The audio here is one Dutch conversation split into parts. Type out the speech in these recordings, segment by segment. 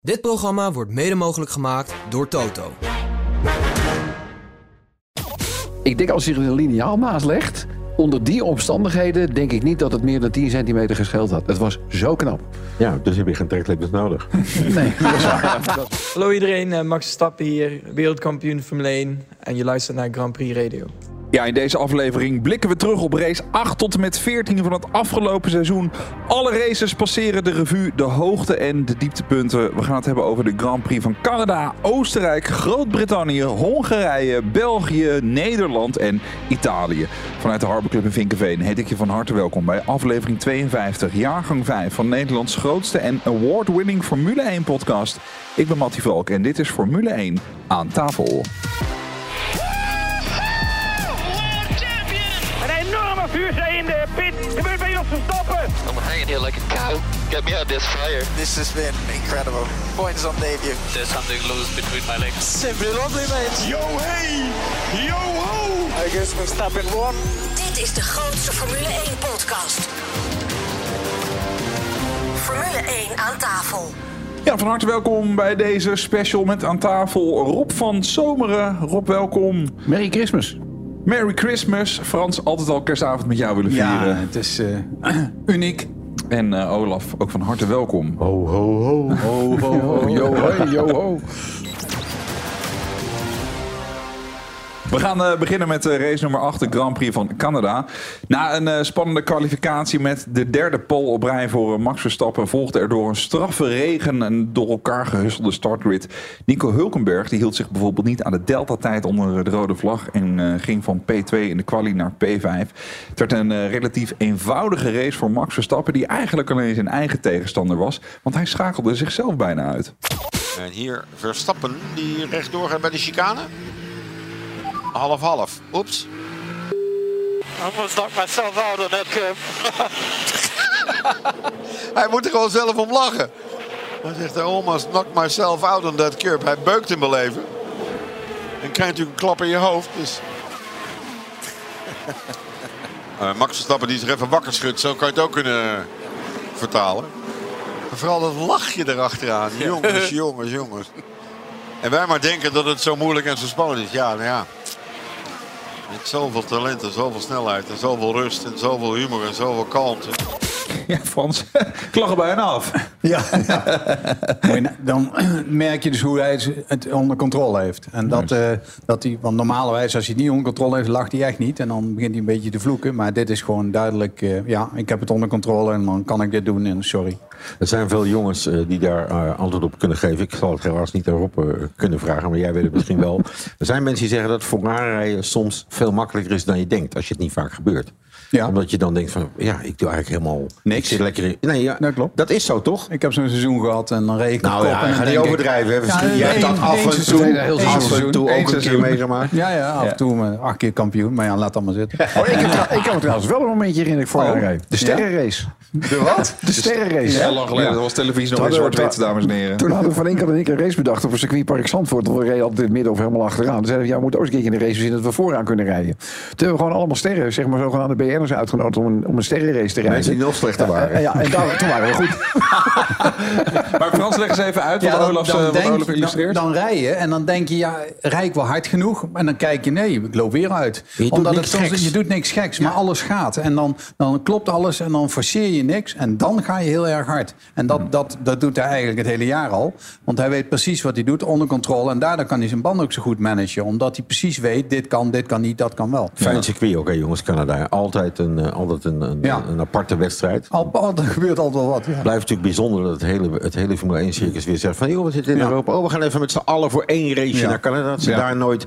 Dit programma wordt mede mogelijk gemaakt door Toto. Ik denk als je er een liniaal naast legt, onder die omstandigheden denk ik niet dat het meer dan 10 centimeter gescheeld had. Het was zo knap. Ja, dus heb je geen trekkleppers nodig. Nee, dat is waar. Hallo iedereen, eh, Max Verstappen hier, wereldkampioen Formule 1 en je luistert naar Grand Prix Radio. Ja, in deze aflevering blikken we terug op race 8 tot en met 14 van het afgelopen seizoen. Alle races passeren de revue, de hoogte en de dieptepunten. We gaan het hebben over de Grand Prix van Canada, Oostenrijk, Groot-Brittannië, Hongarije, België, Nederland en Italië. Vanuit de Harbor Club in Vinkenveen heet ik je van harte welkom bij aflevering 52, jaargang 5 van Nederlands grootste en award-winning Formule 1 podcast. Ik ben Mattie Valk en dit is Formule 1 aan tafel. Vuurzee in de pit. Gebeurt bij Jos Verstappen. I'm hanging here like a cow. Get me out of this fire. This has been incredible. Points on debut. There's something loose between my legs. Simply lovely, mate. Yo hey, yo ho. I guess Verstappen won. Dit is de grootste Formule 1 podcast. Formule 1 aan tafel. Ja, van harte welkom bij deze special met aan tafel Rob van Zomeren. Rob, welkom. Merry Christmas. Merry Christmas. Frans, altijd al kerstavond met jou willen vieren. het is eh, uniek. En eh, Olaf, ook van harte welkom. Ho, ho, ho. Ho, ho, ho, yo, yo, ho. We gaan eh, beginnen met eh, race nummer 8, de Grand Prix van Canada. Na een eh, spannende kwalificatie met de derde pole op rij voor Max Verstappen... volgde er door een straffe regen en door elkaar gehusselde startgrid. Nico Hulkenberg die hield zich bijvoorbeeld niet aan de delta-tijd onder de rode vlag... en ging van P2 in de quali naar P5. Het werd een relatief eenvoudige race voor Max Verstappen... die eigenlijk alleen zijn eigen tegenstander was... want hij schakelde zichzelf bijna uit. En hier Verstappen die rechtdoor gaat bij de chicane. Half-half. Oeps. Almost knocked myself out on that curve. Hij moet er gewoon zelf om lachen. Hij zegt, I almost knocked myself out on that curb. Hij beukt in mijn leven. En krijgt natuurlijk een klap in je hoofd. Dus... Eh, Max Verstappen die zich even wakker schudt. Zo kan je het ook kunnen vertalen. Maar vooral dat lachje erachteraan. Jongens, jongens, jongens. En wij maar denken dat het zo moeilijk en zo spannend is. Ja, nou ja. Met zoveel talent en zoveel snelheid en zoveel rust en zoveel humor en zoveel kalmte. Ja, Frans, ik lag er bijna af. Ja, ja. Na- dan merk je dus hoe hij het onder controle heeft. En dat, eh, dat hij, want normalerwijs als hij het niet onder controle heeft, lacht hij echt niet. En dan begint hij een beetje te vloeken. Maar dit is gewoon duidelijk, eh, ja, ik heb het onder controle en dan kan ik dit doen en sorry. Er zijn veel jongens eh, die daar antwoord op kunnen geven. Ik zal het helaas niet erop eh, kunnen vragen, maar jij weet het misschien wel. Er zijn mensen die zeggen dat vooraanrijden soms veel makkelijker is dan je denkt. Als je het niet vaak gebeurt. Ja. Omdat je dan denkt van, ja, ik doe eigenlijk helemaal Niks. Ik zit lekker in. Nee, ja, Dat klopt. Dat is zo, toch? Ik heb zo'n seizoen gehad en dan reed ik Nou op ja, en dan ga niet ik- overdrijven. hè. Ja, je hebt dat af en seizoen. toe, Heel af en toe ook een keer meegemaakt. Ja, ja, af en toe acht keer kampioen. Maar ja, laat dat maar zitten. Oh, ik, heb, ik kan me trouwens wel een momentje herinneren ik voor Oh. De sterrenrace. De wat? De sterrenrace. Heel lang geleden, dat was televisie nog in hadden we- zwart-wit, dames en heren. Toen hadden Van Inkel en ik een race bedacht op een circuitpark Zandvoort. We reden altijd in het midden of helemaal achteraan. Toen zeiden we, ja, we moeten ook eens een keertje in de race zien dat we vooraan kunnen rijden. Toen hebben we gewoon allemaal sterren, zeg maar zogenaamde BN'ers uitgenodigd om een, om een sterrenrace te rijden. Mensen die nog slechter waren. Ja, ja, en daar, toen waren we goed. Maar Frans, leg eens even uit wat Ja, dan, Olaf, dan, eh, wat denk, Olaf dan, illustreert. dan rij je en dan denk je, ja, rij ik wel hard genoeg? En dan kijk je, nee, ik loop weer uit. Je Omdat het soms, geks. je doet niks geks, maar alles gaat. En dan, dan klopt alles en dan forceer je niks. En dan ga je heel erg hard. En dat, dat, dat doet hij eigenlijk het hele jaar al. Want hij weet precies wat hij doet, onder controle. En daardoor kan hij zijn band ook zo goed managen. Omdat hij precies weet, dit kan, dit kan niet, dat kan wel. Fijn circuit ook, hè, jongens, Canada. Altijd een, eh, altijd een, een, Ja. een aparte wedstrijd. Al, er gebeurt altijd wel wat. Ja. blijft natuurlijk bijzonder dat het hele, het hele Formule 1 circus weer zegt van joh, we zitten in Ja. Europa. Oh, we gaan even met z'n allen voor één race naar Canada. Dat ze daar nooit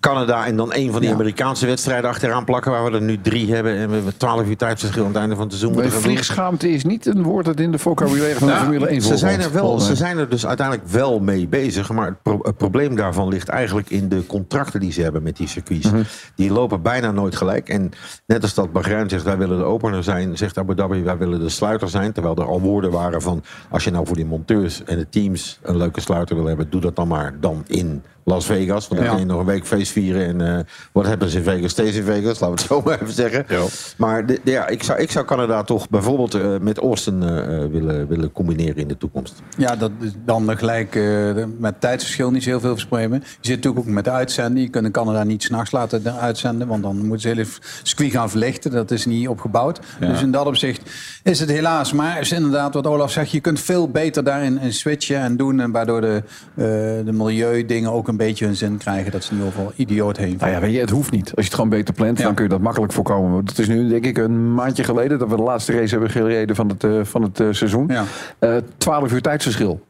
Canada en dan een van die Ja. Amerikaanse wedstrijden achteraan plakken, waar we er nu drie hebben en we hebben 12 uur tijdverschil aan het einde van het seizoen. Doen. vliegschaamte is niet een woord dat in de vocabulaire van de Formule 1 ze zijn, er wel, ze zijn er dus uiteindelijk wel mee bezig. Maar het, pro- het probleem daarvan ligt eigenlijk in de contracten die ze hebben met die circuits. Mhm. Die lopen bijna nooit gelijk. En net als dat Bahrein zegt, wij willen de opener zijn, zegt Abu Dhabi, wij willen de sluiter zijn. Terwijl er al woorden waren van, als je nou voor die monteurs en de teams een leuke sluiter wil hebben, doe dat dan maar dan in Las Vegas. Want dan kun je nog een week feest vieren. En eh wat hebben ze in Vegas? Steeds in Vegas, laten we het zo maar even zeggen. Maar de, de- ja, ik, zou, ik zou Canada toch bijvoorbeeld eh, met Austin eh, willen, willen combineren in de toekomst. Ja, dat is dan gelijk met tijdsverschil niet zo heel veel verspreiden. Je zit natuurlijk ook met de uitzending. Je kunt Canada niet s'nachts laten de- uitzenden. Want dan moeten ze hele circuit gaan verlichten. Dat is niet opgebouwd. Ja. Dus in dat opzicht is het helaas. Maar is inderdaad wat Olaf zegt. Je kunt veel beter daarin in switchen en doen. En waardoor de, eh de milieudingen ook een beetje hun zin krijgen. Dat ze niet overal idioot heen Nou ja, weet je, het hoeft niet. Als je het gewoon beter plant, dan kun je dat makkelijk voorkomen. Het is nu, denk ik, een maandje geleden dat we de laatste race hebben gereden van het, eh, van het eh, seizoen. Eh 12 uur tijdsverschil.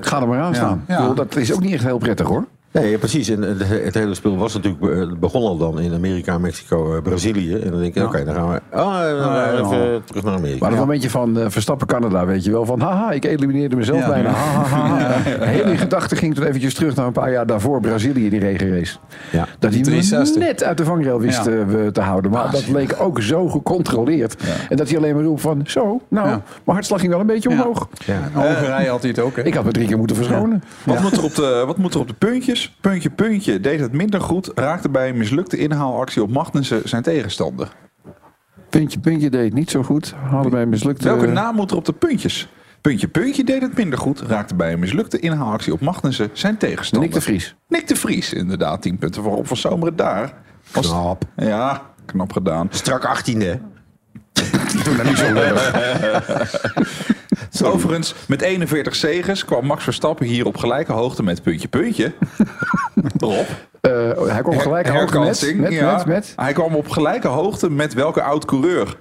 Ga er maar aan Ja. staan. Ja. Dat is ook niet echt heel prettig hoor. Nee, ja, precies. En het, het hele spel was natuurlijk eh, begon al dan in Amerika, Mexico, eh, Brazilië. En dan denk ik, Ja. oké, dan gaan we oh, eh, dan Ja, even ja. terug naar Amerika. Maar dat momentje van eh, Verstappen Canada, weet je wel. Van haha, ik elimineerde mezelf Ja. bijna. Ha, ha, ha, ha. Ja. Heel die gedachte ging toen eventjes terug naar een paar jaar daarvoor. Brazilië, die regenrace. Ja. Dat hij hem 63. net uit de vangrail wist Ja. te houden. Maar dat leek ook zo gecontroleerd. En dat hij alleen maar roept van zo, nou, mijn hartslag ging wel een beetje omhoog. Hongarije had hij het ook. Hè? Ik had me drie keer moeten verschonen. Wat, moet er op de, wat moet er op de puntjes? Puntje, puntje. Deed het minder goed. Raakte bij een mislukte inhaalactie op Magnussen zijn tegenstander. Puntje, puntje deed het niet zo goed. Hadden bij een mislukte... Welke naam moet er op de puntjes? Puntje, puntje deed het minder goed. Raakte bij een mislukte inhaalactie op Magnussen zijn tegenstander. Nick de Vries. Nick de Vries, inderdaad. 10 punten voor Rob van Zomeren daar. Was- Knap. Ja, knap gedaan. Strak 18e. Doe nou niet zo lullig. Overigens, met 41 zegens kwam Max Verstappen hier op gelijke hoogte met puntje, puntje. Rob. Eh, hij kwam gelijk hoogte met, Herkansing, met, ja. met, met. Hij kwam op gelijke hoogte met welke oud-coureur?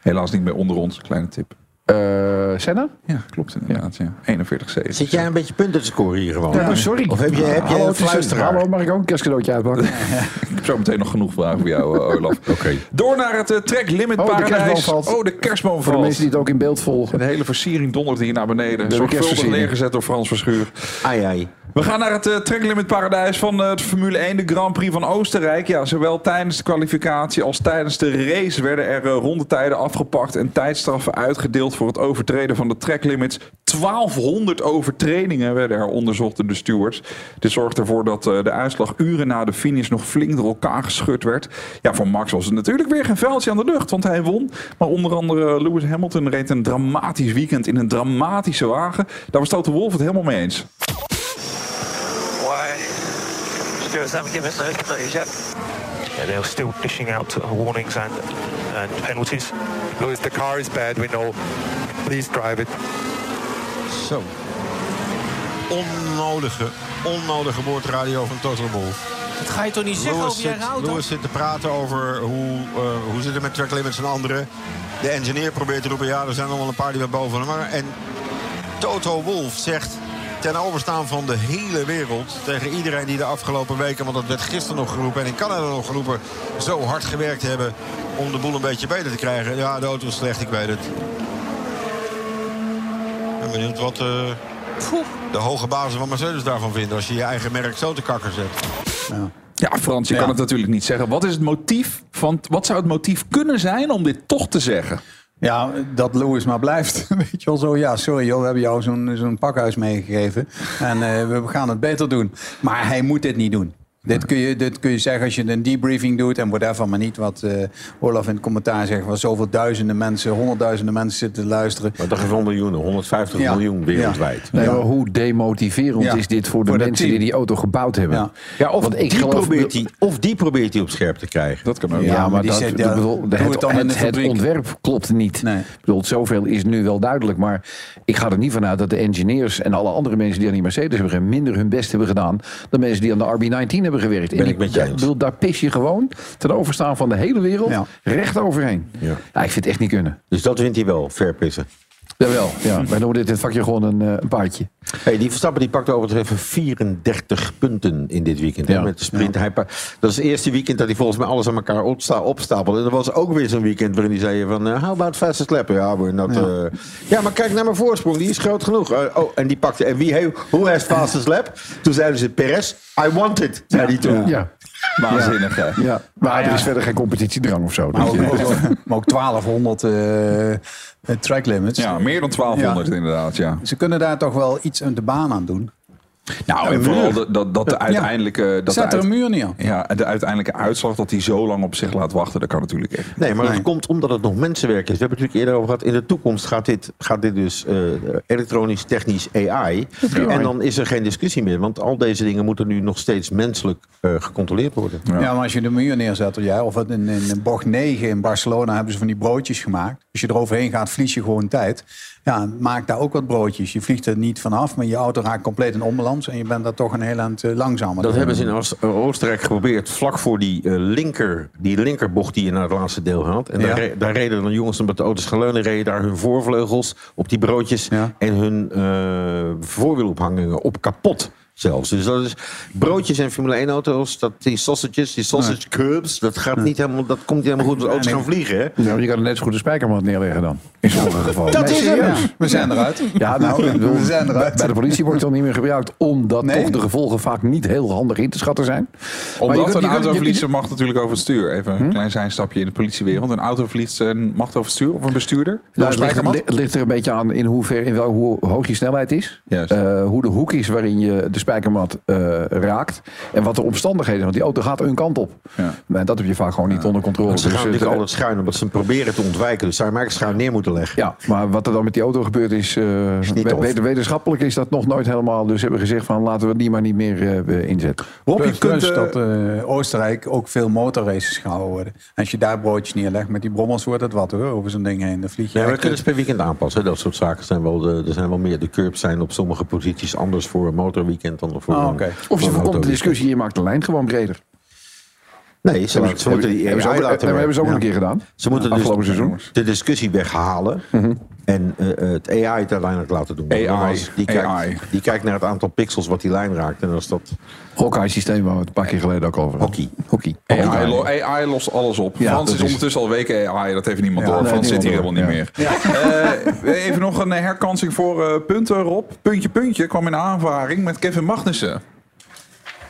Helaas niet meer onder ons, kleine tip. Eh, Senna? Ja, klopt inderdaad. Ja. 41 zegens. Zit jij een beetje punten te scoren hier gewoon? Ja, sorry. Of heb je, heb je Hallo, een fluisteraar? Hallo, mag ik ook een kerstcadeautje uitpakken? Ik heb zo meteen nog genoeg vragen voor jou, eh, Olaf. Oké. Door naar het eh, track limit Oh, de paradijs. valt. Oh, de kerstboom Voor de valt. mensen die het ook in beeld volgen. De hele versiering dondert hier naar beneden. De Zorgvuldig kerstversiering. neergezet door Frans Verschuur. Ai, ai. We gaan naar het limit paradijs van eh, de Formule 1, de Grand Prix van Oostenrijk. Ja, zowel tijdens de kwalificatie als tijdens de race werden er eh, rondetijden afgepakt en tijdstraffen uitgedeeld voor het overtreden van de track limits. 1200 overtredingen werden er onderzocht door de stewards. Dit zorgde ervoor dat de uitslag uren na de finish nog flink door elkaar geschud werd. Ja, voor Max was het natuurlijk weer geen vuiltje aan de lucht, want hij won. Maar onder andere Lewis Hamilton reed een dramatisch weekend in een dramatische wagen. Daar was Toto Wolff het helemaal mee eens. Stewards haven't given us those. Yeah, they're still dishing out uh, warnings and and penalties. Louis, the car is bad, we know. Please drive it. Zo. Onnodige, onnodige boordradio van Total Wolf. Dat ga je toch niet zeggen Lewis over je auto? Lewis zit te praten over hoe, eh, hoe zit het met track limits en anderen. De engineer probeert te roepen, ja, er zijn nog wel een paar die wat boven hem. En Toto Wolf zegt ten overstaan van de hele wereld... tegen iedereen die de afgelopen weken, want dat werd gisteren nog geroepen... en in Canada nog geroepen, zo hard gewerkt hebben... om de boel een beetje beter te krijgen. Ja, de auto is slecht, ik weet het. Ik ben benieuwd wat eh, de hoge bazen van Mercedes daarvan vinden... als je je eigen merk zo te kakker zet. Ja, Frans, je Ja. kan het natuurlijk niet zeggen. Wat is het motief van, wat zou het motief kunnen zijn om dit toch te zeggen? Ja, dat Lewis maar blijft. Weet je wel zo, ja, sorry joh, we hebben jou zo'n zo'n pakhuis meegegeven. En eh, we gaan het beter doen. Maar hij moet dit niet doen. Dit kun, je, dit kun je zeggen als je een debriefing doet en whatever, maar niet wat eh, Olaf in het commentaar zegt. Waar zoveel duizenden mensen, honderdduizenden mensen zitten te luisteren. Maar dat is wel miljoenen, 150 Ja. miljoen wereldwijd. Nee, maar hoe demotiverend Ja. is dit voor de Voor mensen die die auto gebouwd hebben? Ja. Ja, of, Want ik die geloof- probeert hij, of die probeert hij op scherp te krijgen. Dat kan ook. Ja, maar maar die dat, zegt, bedoel, het, ontwerp klopt niet. Nee. Ik bedoel, zoveel is nu wel duidelijk. Maar ik ga er niet vanuit dat de engineers en alle andere mensen die aan die Mercedes hebben minder hun best hebben gedaan dan mensen die aan de RB19 hebben gewerkt. Ben En ik met je eens. bedoel, daar pis je gewoon ten overstaan van de hele wereld recht overheen. Ja. Ik vind het echt niet kunnen. Dus dat wint hij wel, fair pissen. Jawel, ja. Wij noemen dit in het vakje gewoon een, eh, een paardje. Hey, die Verstappen die pakt over even 34 punten in dit weekend. hè, met de sprint. Hij dat is het eerste weekend dat hij volgens mij alles aan elkaar opsta opstapelde. En er was ook weer zo'n weekend waarin hij zei van... eh, how about fastest lap? Ja, we're not, ja. ja, maar kijk naar mijn voorsprong. Die is groot genoeg. Eh, oh, en die pakte... En wie heeft... Hoe heeft fastest lap? Toen zeiden ze Perez. I want it, zei hij toen. Ja. Waanzinnig, hè? Ja, maar er is verder geen competitiedrang of zo. Maar Dus, ook, ook- maar ook 1200 eh, eh, track limits. Ja, meer dan 1200 inderdaad, ja. Ze kunnen daar toch wel iets aan de baan aan doen. Nou, en vooral dat, dat, dat de Ja. uiteindelijke... Dat Zet de er een muur niet aan. Ja, de uiteindelijke uitslag dat hij zo lang op zich laat wachten, dat kan natuurlijk echt. Nee, maar Nee. dat komt omdat het nog mensenwerk is. We hebben het natuurlijk eerder over gehad. In de toekomst gaat dit, gaat dit dus eh, elektronisch, technisch AI. En dan is er geen discussie meer. Want al deze dingen moeten nu nog steeds menselijk eh, gecontroleerd worden. Ja. maar als je de muur neerzet, ja, of in, in bocht 9 in Barcelona hebben ze van die broodjes gemaakt. Als je eroverheen gaat, vlieg je gewoon tijd. Ja, maak daar ook wat broodjes. Je vliegt er niet vanaf, maar je auto raakt compleet in onbalans. En je bent daar toch een heel eind eh, langzamer. Dat hebben ze in Oost- Oostenrijk geprobeerd. Vlak voor die, eh, linker, die linkerbocht die je naar het laatste deel had. En Ja. daar, re- daar reden dan jongens, omdat de auto's geleunen, reden daar hun voorvleugels op die broodjes. Ja. En hun eh voorwielophangingen op kapot. Zelfs. Dus dat is broodjes en Formule 1 auto's, dat, die sausages, die sausage curbs, dat gaat niet helemaal, dat komt niet helemaal goed als auto's gaan vliegen. Hè? Nou, je kan er net zo goed een spijkermat neerleggen dan. In sommige gevallen. Dat Nee, is hem. we zijn eruit. Ja, nou, bedoel, We zijn eruit. bij- de politie wordt het dan niet meer gebruikt, omdat Nee? toch de gevolgen vaak niet heel handig in te schatten zijn. Maar je Omdat kunt- een je je autoverliezer mag natuurlijk over het stuur. Even een klein zijstapje in de politiewereld. Een autoverliezer mag over het stuur of een bestuurder? Nou, een het, ligt, spijkermat? het ligt er een beetje aan in hoever, in wel, hoe hoog je snelheid is. Eh, hoe de hoek is waarin je de spijkermat eh, raakt. En wat de omstandigheden. Want die auto gaat een kant op. Ja. Maar dat heb je vaak gewoon niet onder controle. Ze gaan Dus, eh, natuurlijk de- altijd schuin, omdat ze hem proberen te ontwijken. Dus zou je maar eigenlijk schuin neer moeten leggen. Ja, maar wat er dan met die auto gebeurd is, eh, wet- wetenschappelijk is dat nog nooit helemaal. Dus hebben we gezegd van laten we die maar niet meer eh, inzetten. Rob, je Plus, kunt... plus eh, dat eh, Oostenrijk ook veel motorraces gehouden worden. Als je daar broodjes neerlegt met die brommels, wordt het wat hoor, over zo'n ding heen. Dan vlieg je Ja, we kunnen ze per weekend aanpassen. Dat soort zaken zijn wel, de, er zijn wel meer. De curbs zijn op sommige posities anders voor een motorweekend dan voor Ah, een oké. Of een voorkomt de discussie, je maakt de lijn gewoon breder. Nee, ze, laten- ze moeten die hebben ze AI ook, laten hebben ze ook Ja. een keer gedaan. Ze moeten dus afgelopen seizoen. de discussie weghalen en eh, het AI het uiteindelijk laten doen. AI, die, kijkt, AI. die kijkt naar het aantal pixels wat die lijn raakt. En als dat Hawkeye-systeem waar we het een paar keer geleden ook over hadden. hockey. Hockey. AI, lo- AI lost alles op. Ja, Frans is is- ondertussen al weken AI, dat heeft niemand Ja, door. nee, Frans zit hier helemaal niet meer. Eh, even nog een herkansing voor eh, punten, Rob. Puntje, puntje kwam in aanvaring met Kevin Magnussen.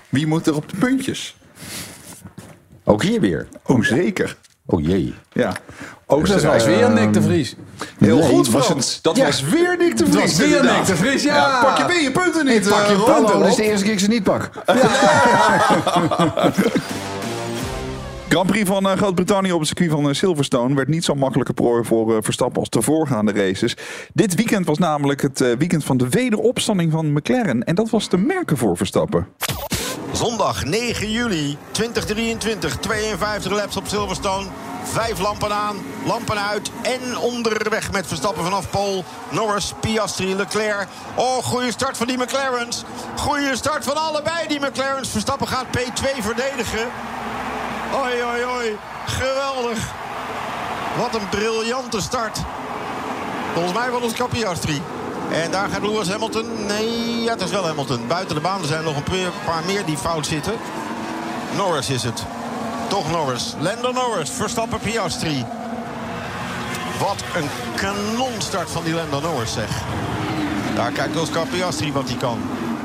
Wie moet er op de puntjes? Ook hier weer. Oh, zeker. Oh jee. Ja. Ook Dat was weer Nick de Vries. Heel Nee, goed, was Frans. Dat was weer Nick de Vries. was weer inderdaad. Nick de Vries, ja. Pak je weer je punten niet, Pak je eh, Rob. Hallo, dat is de eerste keer dat ik ze niet pak. Grand Prix van eh, Groot-Brittannië op het circuit van eh, Silverstone werd niet zo'n makkelijke prooi voor eh, Verstappen als de voorgaande races. Dit weekend was namelijk het eh, weekend van de wederopstanding van McLaren. En dat was te merken voor Verstappen. Zondag 9 juli 2023. 52 laps op Silverstone. Vijf lampen aan, lampen uit en onderweg met Verstappen vanaf Pol. Norris, Piastri, Leclerc. Oh, goede start van die McLaren's. Goede start van allebei die McLaren's. Verstappen gaat P2 verdedigen. Oi, oi, oi. Geweldig. Wat een briljante start. Volgens mij was het Piastri. En daar gaat Lewis Hamilton. Nee, ja, het is wel Hamilton. Buiten de baan er zijn nog een paar- meer die fout zitten. Norris is het. Toch Norris. Lando Norris. Verstappen Piastri. Wat een kanonstart van die Lando Norris zeg. Daar kijkt Oscar Piastri wat hij kan.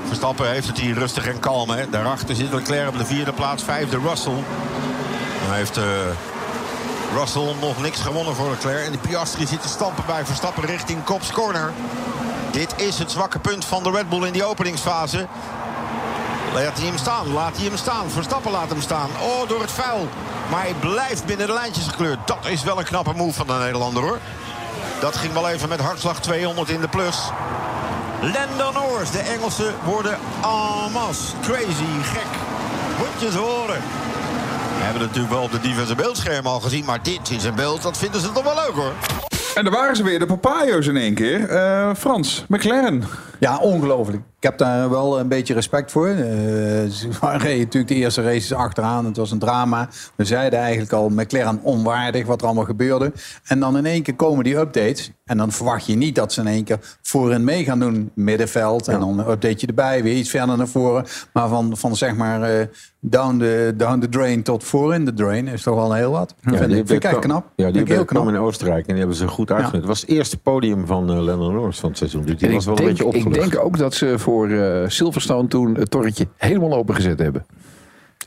Verstappen heeft het hier rustig en kalm. Hè. Daarachter zit Leclerc op de vierde plaats. Vijfde Russell. Dan heeft eh, Russell nog niks gewonnen voor Leclerc. En de Piastri zit te stampen bij Verstappen richting Kops Corner. Dit is het zwakke punt van de Red Bull in die openingsfase. Laat hij hem staan, laat hij hem staan. Verstappen laat hem staan. Oh, door het vuil. Maar hij blijft binnen de lijntjes gekleurd. Dat is wel een knappe move van de Nederlander hoor. Dat ging wel even met hartslag 200 in de plus. Lando Norris, de Engelsen worden en. Crazy, gek. Moet je horen. We hebben het natuurlijk wel op de diverse beeldschermen al gezien. Maar dit is een beeld, dat vinden ze toch wel leuk hoor. En daar waren ze weer, de papayo's in één keer. Eh, Frans, McLaren. Ja, ongelooflijk. Ik heb daar wel een beetje respect voor. Eh, ze reden natuurlijk de eerste races achteraan. Het was een drama. We zeiden eigenlijk al McLaren onwaardig wat er allemaal gebeurde. En dan in één keer komen die updates. En dan verwacht je niet dat ze in één keer voorin mee gaan doen. Middenveld. En dan een updateje erbij. Weer iets verder naar voren. Maar van, van zeg maar eh, down, the, down the drain tot voorin de drain is toch wel heel wat. vind, ik- vind ik echt knap. Ja, die heel knap. in Oostenrijk en die hebben ze goed uitgezet. Het was het eerste podium van uh, Lennon Norris van het seizoen. Dus die En was wel denk, een beetje ik denk ook dat ze voor eh, Silverstone toen het torretje helemaal opengezet hebben.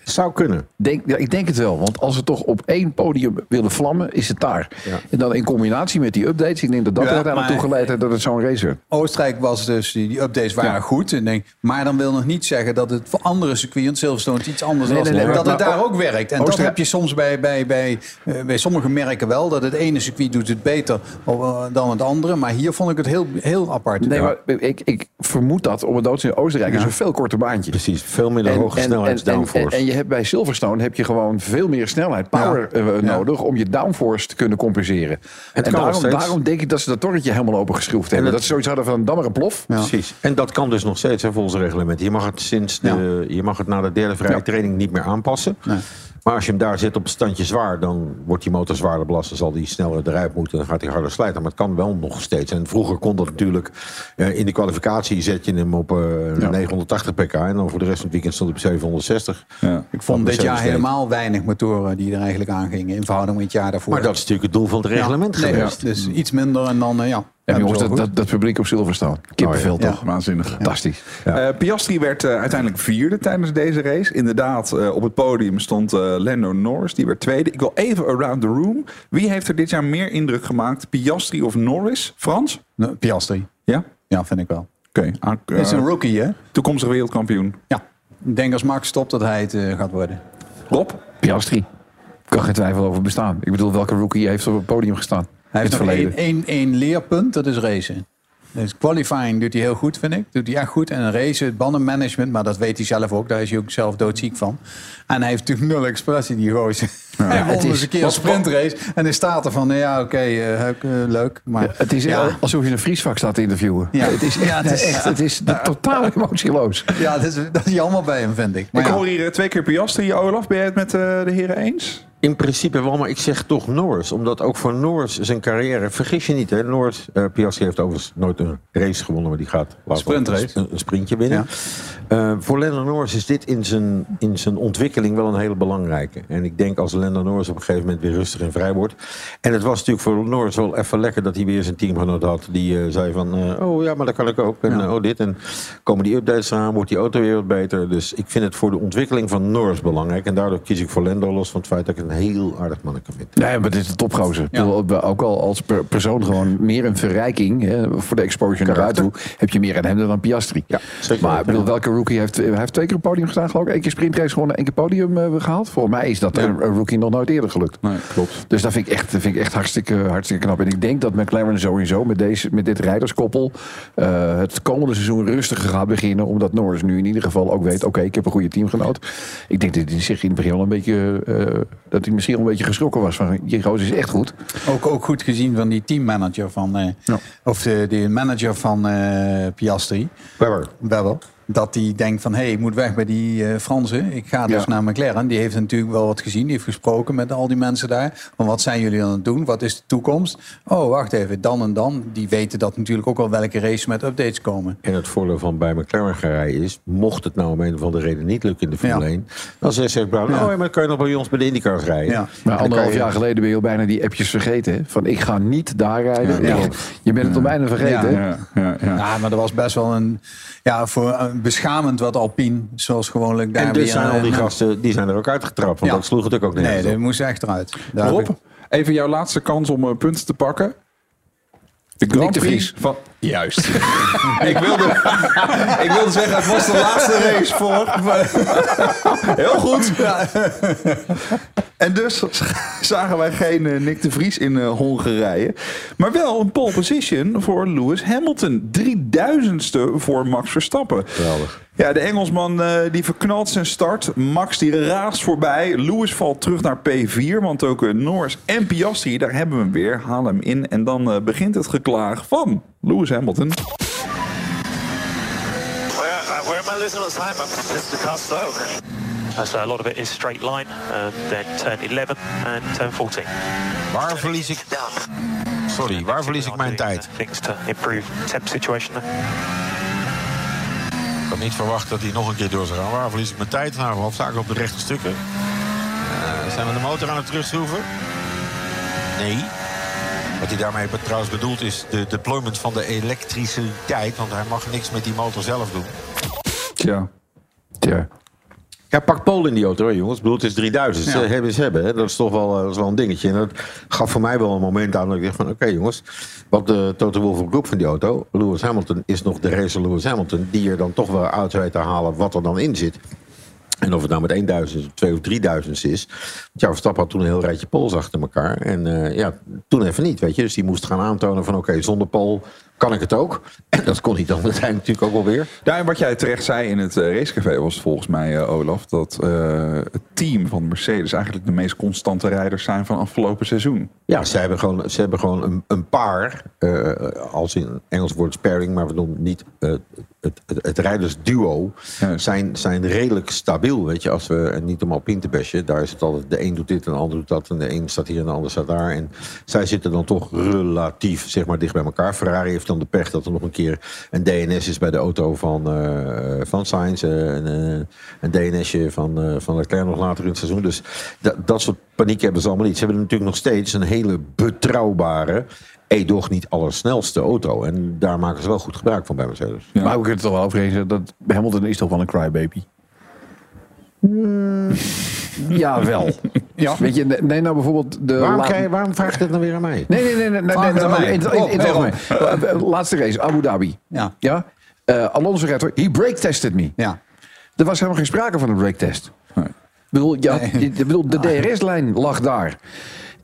Zou kunnen. Denk, ja, ik denk het wel, want als we toch op één podium willen vlammen, is het daar. En dan in combinatie met die updates, ik denk dat dat Ja, er uiteindelijk toe geleid heeft dat het zo'n race werd. Oostenrijk was dus, die, die updates waren Ja. goed. En denk, maar dan wil nog niet zeggen dat het voor andere circuits, want Silverstone iets anders Nee, was, nee, nee, dat maar- het daar maar- ook werkt. En dat Oostenrijk- heb je soms bij, bij, bij, eh, bij sommige merken wel, dat het ene circuit doet het beter eh, dan het andere. Maar hier vond ik het heel, heel apart. Nee, maar ik, ik vermoed dat om het dood in Oostenrijk is een veel korter baantje. Precies, veel minder hoge snelheidsdownforce. En, en je hebt bij Silverstone heb je gewoon veel meer snelheid, power eh, nodig om je downforce te kunnen compenseren. En, daarom, denk ik dat ze dat torretje helemaal opengeschroefd hebben. dat- dat ze zoiets hadden van een dammer en plof. Precies. En dat kan dus nog steeds hè, volgens het reglement. Je mag het, sinds de, je mag het na de derde vrije Ja. training niet meer aanpassen. Maar als je hem daar zet op standje zwaar, dan wordt die motor zwaarder belast. Dan zal die sneller eruit moeten. Dan gaat hij harder slijten. Maar het kan wel nog steeds. En vroeger kon dat natuurlijk. eh, in de kwalificatie zet je hem op eh, 980 pk. En dan voor de rest van het weekend stond hij op 760. Ik vond dit jaar helemaal weinig motoren die er eigenlijk aangingen in verhouding met het jaar daarvoor. Maar dat is natuurlijk het doel van het reglement Ja, nee, geweest. Dus iets minder en dan, eh, ja. Ja, jongens, dat, dat, dat publiek op Silverstone. Kippenvel Oh, ja. toch? Waanzinnig. Fantastisch. Eh, Piastri werd eh, uiteindelijk vierde tijdens deze race. Inderdaad, eh, op het podium stond eh, Lando Norris. Die werd tweede. Ik wil even around the room. Wie heeft er dit jaar meer indruk gemaakt? Piastri of Norris? Frans? Piastri. Ja? Ja, vind ik wel. Oké. is een rookie, hè? Toekomstig wereldkampioen. Ja. Ik denk als Max stopt dat hij het eh, gaat worden. Rob? Piastri. Kan geen twijfel over bestaan. Ik bedoel, welke rookie heeft op het podium gestaan? Hij heeft verleden. één, leerpunt, dat is racen. Dus qualifying doet hij heel goed, vind ik. Doet hij echt goed. En racen, het bandenmanagement, maar dat weet hij zelf ook. Daar is hij ook zelf doodziek van. En hij heeft natuurlijk nul expressie, die gozer. hij het won is- eens een keer een sprintrace. En hij staat er van, nou ja, oké, eh, eh, leuk. Maar Het is ja, alsof je een vriesvak staat te interviewen. Ja. Het is, Ja, het is- echt, het is totaal emotieloos. ja dat, is, dat is jammer bij hem, vind ik. Maar ik ja. hoor hier eh, twee keer Piastri. Olaf, ben jij het met eh, de heren eens? In principe wel, maar ik zeg toch Norris. Omdat ook voor Norris zijn carrière... Vergis je niet, hè. Norris, eh Piastri heeft overigens nooit een race gewonnen... maar die gaat Sprintrace. een, een sprintje winnen. Eh, voor Lando Norris is dit in zijn, in zijn ontwikkeling wel een hele belangrijke. En ik denk als Lando Norris op een gegeven moment weer rustig en vrij wordt... en het was natuurlijk voor Norris wel even lekker... dat hij weer zijn teamgenoot had die eh, zei van... oh ja, maar dat kan ik ook. En oh dit. En komen die updates aan, wordt die auto weer wat beter. Dus ik vind het voor de ontwikkeling van Norris belangrijk. En daardoor kies ik voor Lando los van het feit dat ik een heel aardig manneke vind. Nee, maar dit is een topgozer. Bedoel, Ook al als per- persoon gewoon meer een verrijking hè, voor de exposure naar buiten toe, heb je meer aan hem dan aan Piastri. Ja, zeker. Maar ik bedoel, welke rookie heeft, hij heeft twee keer een podium gestaan, geloof ik. Eén keer sprintrace gewonnen, één keer podium eh, gehaald. Volgens mij is dat een, een rookie nog nooit eerder gelukt. Nee, klopt. Dus dat vind ik echt, dat vind ik echt hartstikke, hartstikke knap. En ik denk dat McLaren sowieso met, deze, met dit rijderskoppel eh, het komende seizoen rustiger gaat beginnen. Omdat Norris nu in ieder geval ook weet, oké, ik heb een goede teamgenoot. Ik denk dat hij zich in het begin wel een beetje, eh, dat hij misschien een beetje geschrokken was van, je gozer is echt goed. Ook, ook goed gezien van die teammanager van... eh, Of de, de manager van eh, Piastri. Webber. Webber. Dat die denkt van, hé, hey, ik moet weg bij die eh Fransen. Ik ga dus Ja. naar McLaren. Die heeft natuurlijk wel wat gezien. Die heeft gesproken met al die mensen daar. Van, wat zijn jullie aan het doen? Wat is de toekomst? Oh, wacht even, dan en dan. Die weten dat natuurlijk ook wel welke race met updates komen. En het voordeel van bij McLaren gaan rijden is... mocht het nou om een of andere reden niet lukken in de Formule Ja. 1... dan zegt Brown, Ja. oh, ja, maar dan kan je nog bij ons bij de IndyCars rijden. Ja. Maar anderhalf je- jaar geleden ben je al bijna die appjes vergeten. Hè? Van ik ga niet daar rijden. Je bent het al bijna vergeten. Ja, ja, ja. Ja, maar dat was best wel een... Ja, voor een beschamend wat Alpine, zoals gewoonlijk daar En dus weer, zijn al die eh, gasten die zijn er ook uitgetrapt. Want Ja. dat sloeg het ook Nee, nergens dat op. moest echt eruit. Daar Rob, ik- even jouw laatste kans om eh, punten te pakken. De Grand Prix van... Juist. ik, wilde, ik wilde zeggen, het was de laatste race voor... Heel goed. En dus zagen wij geen eh, Nick de Vries in eh, Hongarije. Maar wel een pole position voor Lewis Hamilton. 3000ste voor Max Verstappen. Geweldig. Ja, de Engelsman eh, die verknalt zijn start. Max die raast voorbij. Lewis valt terug naar P4. Want ook Norris en Piastri, daar hebben we hem weer. Haal hem in. En dan begint het geklaag van Lewis Hamilton. Where, uh, where am I losing all the time? I'm- is the car slow. Uh, so a lot of it is straight line, uh, then turn 11 and turn 14. Waar verlies ik... Sorry, waar verlies ik mijn tijd? Things to improve temp situation. Ik had niet verwacht dat hij nog een keer door zou gaan. Waar verlies ik mijn tijd? Nou, hoofdzakelijk op de rechte stukken. Eh, zijn we de motor aan het terugschroeven? Nee. Wat hij daarmee trouwens bedoelt is de deployment van de elektriciteit. Want hij mag niks met die motor zelf doen. Tja. Tja. Ja, pak Polen in die auto, hoor, jongens. Ik bedoel, het is 3000. Ja. Ze hebben ze hebben. Hè. Dat is toch wel, eh, dat is wel een dingetje. En dat gaf voor mij wel een moment aan dat ik dacht van... oké jongens, wat de Toto Wolff groep van die auto... Lewis Hamilton is nog de racer Lewis Hamilton... die er dan toch wel uit weet te halen wat er dan in zit. En of het nou met 1000, 2 of 3000 is. Want ja, Verstappen had toen een heel rijtje pols achter elkaar. En eh, ja, toen even niet, weet je. Dus die moest gaan aantonen van oké, zonder pol kan ik het ook. En dat kon hij dan uiteindelijk natuurlijk ook wel weer. Ja, en wat jij terecht zei in het eh, racecafé was volgens mij, eh, Olaf, dat eh, het team van Mercedes eigenlijk de meest constante rijders zijn van afgelopen seizoen. Ja, ze hebben gewoon, ze hebben gewoon een, een paar, als in Engels woord sparing, maar we doen niet het, het, het rijdersduo, zijn, zijn redelijk stabiel. Weet je, als we, en niet om te bashen, daar is het altijd, de een doet dit en de ander doet dat, en de een staat hier en de ander staat daar. En zij zitten dan toch relatief, zeg maar, dicht bij elkaar. Ferrari heeft dan de pech dat er nog een keer een DNS is bij de auto van, eh van Sainz, eh, een, eh, een DNSje van, eh van Leclerc nog later in het seizoen. Dus dat, dat soort paniek hebben ze allemaal niet. Ze hebben natuurlijk nog steeds een hele betrouwbare, edoch niet allersnelste auto. En daar maken ze wel goed gebruik van bij Mercedes. Maar we kunnen het toch wel over eens zijn dat Hamilton is toch wel een crybaby. Ja, wel. Ja. Weet je, nee, nou bijvoorbeeld de... Waarom, je- waarom vraag je dit nou weer aan mij? Nee, nee, nee. nee, nee, nee, nee, in- in- in het Laatste race, Abu Dhabi. Ja. Ja? Eh, Alonso redt hoor. He brake tested me. Ja. Er was helemaal geen sprake van een brake test. Ik bedoel, ja, Nee. ik bedoel, de DRS-lijn lag daar.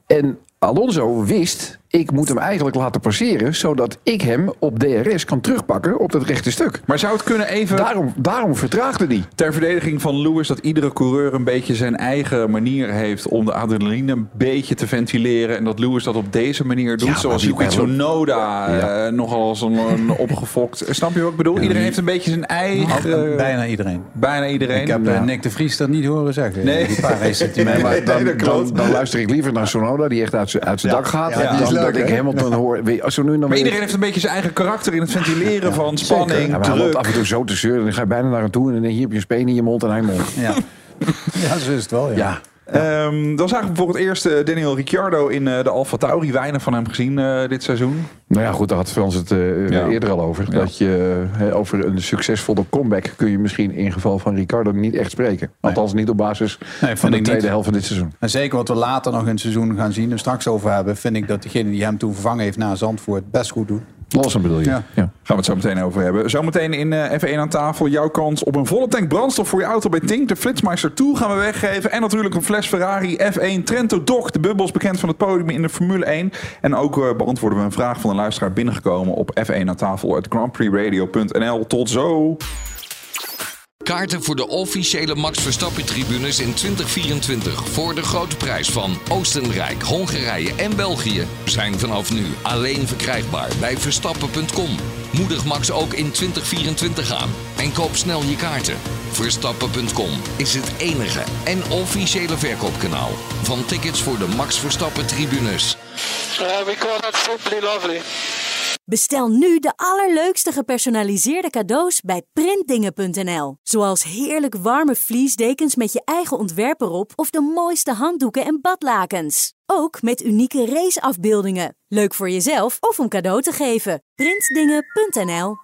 En Alonso wist, ik moet hem eigenlijk laten passeren... zodat ik hem op DRS kan terugpakken op dat rechte stuk. Maar zou het kunnen even... Daarom, daarom vertraagde die. Ter verdediging van Lewis dat iedere coureur een beetje zijn eigen manier heeft om de adrenaline een beetje te ventileren. En dat Lewis dat op deze manier doet. Ja, zoals die- Yuki Tsunoda Ja. eh, nogal als een, een opgefokt. Snap je wat ik bedoel? Iedereen heeft een beetje zijn eigen. Bijna iedereen. bijna iedereen. Ik heb Ja. eh, Nick de Vries dat niet horen zeggen. Nee. Die paar races die maar dan, dan, dan luister ik liever naar Sonoda, die echt uit zijn uit zijn dak gaat. Ja, ik? Hamilton hoor. Weet Als zo nu dan Maar iedereen heeft een beetje zijn eigen karakter in het ventileren van spanning, Ja, druk. af en toe zo te zeuren. Dan ga je bijna naar hem toe en dan denk je, hier heb je een speen in je mond en hij mond. Ja. ja, zo is het wel. Ja. Ja. Ehm, dan zagen we voor het eerst eh, Daniel Ricciardo in eh, de Alfa Tauri. Weinig van hem gezien eh, dit seizoen. Nou ja, goed, daar had Frans het Ja. eerder al over. Ja. Dat je over een succesvolle comeback kun je misschien in geval van Ricardo niet echt spreken. Althans niet op basis van de tweede niet. helft van dit seizoen. En zeker wat we later nog in het seizoen gaan zien en straks over hebben, vind ik dat degene die hem toen vervangen heeft na Zandvoort best goed doet. Lawson bedoel je? Ja. ja. Gaan we het zo meteen over hebben. Zometeen in eh, F1 aan tafel. Jouw kans op een volle tank brandstof voor je auto bij Tink. De Flitsmeister 2 gaan we weggeven. En natuurlijk een fles Ferrari F1 Trento Doc. De bubbels bekend van het podium in de Formule 1. En ook eh, beantwoorden we een vraag van een luisteraar binnengekomen op F1 aan tafel uit grandprixradio.nl. Tot zo. Kaarten voor de officiële Max Verstappen tribunes in 2024 voor de grote prijs van Oostenrijk, Hongarije en België zijn vanaf nu alleen verkrijgbaar bij verstappen.com. Moedig Max ook in 2024 aan en koop snel je kaarten. Verstappen.com is het enige en officiële verkoopkanaal van tickets voor de Max Verstappen tribunes. Uh, we call that simply lovely. Bestel nu de allerleukste gepersonaliseerde cadeaus bij printdingen.nl. Zoals heerlijk warme vliesdekens met je eigen ontwerp erop of de mooiste handdoeken en badlakens. Ook met unieke raceafbeeldingen. Leuk voor jezelf of om cadeau te geven. Printdingen.nl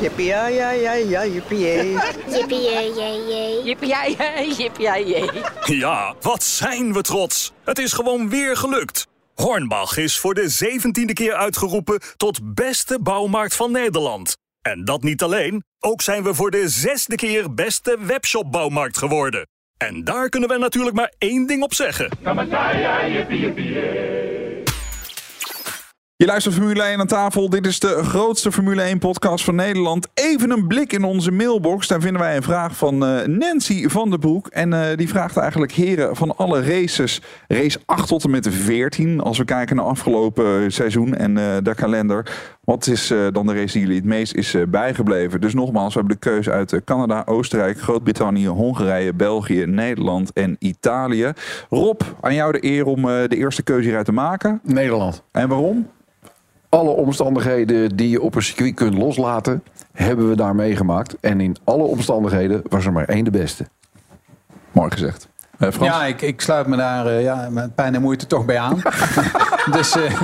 Jippie, ja, ja, ja, ja, jippie. Jippie, ja, ja, jippie, ja. Ja, wat zijn we trots. Het is gewoon weer gelukt. Hornbach is voor de zeventiende keer uitgeroepen tot beste bouwmarkt van Nederland. En dat niet alleen, ook zijn we voor de zesde keer beste webshopbouwmarkt geworden. En daar kunnen we natuurlijk maar één ding op zeggen. Je luistert Formule 1 aan tafel. Dit is de grootste Formule 1 podcast van Nederland. Even een blik in onze mailbox. Daar vinden wij een vraag van eh, Nancy van der Broek. En eh, die vraagt eigenlijk, heren, van alle races, race 8 tot en met 14. Als we kijken naar afgelopen seizoen en eh, de kalender. Wat is eh, dan de race die jullie het meest is eh, bijgebleven? Dus nogmaals, we hebben de keuze uit eh, Canada, Oostenrijk, Groot-Brittannië, Hongarije, België, Nederland en Italië. Rob, aan jou de eer om eh, de eerste keuze hieruit te maken. Nederland. En waarom? Alle omstandigheden die je op een circuit kunt loslaten, hebben we daar meegemaakt. En in alle omstandigheden was er maar één de beste. Mooi gezegd. Eh, Frans? Ja, ik, ik sluit me daar eh, ja, met pijn en moeite toch bij aan. dus eh,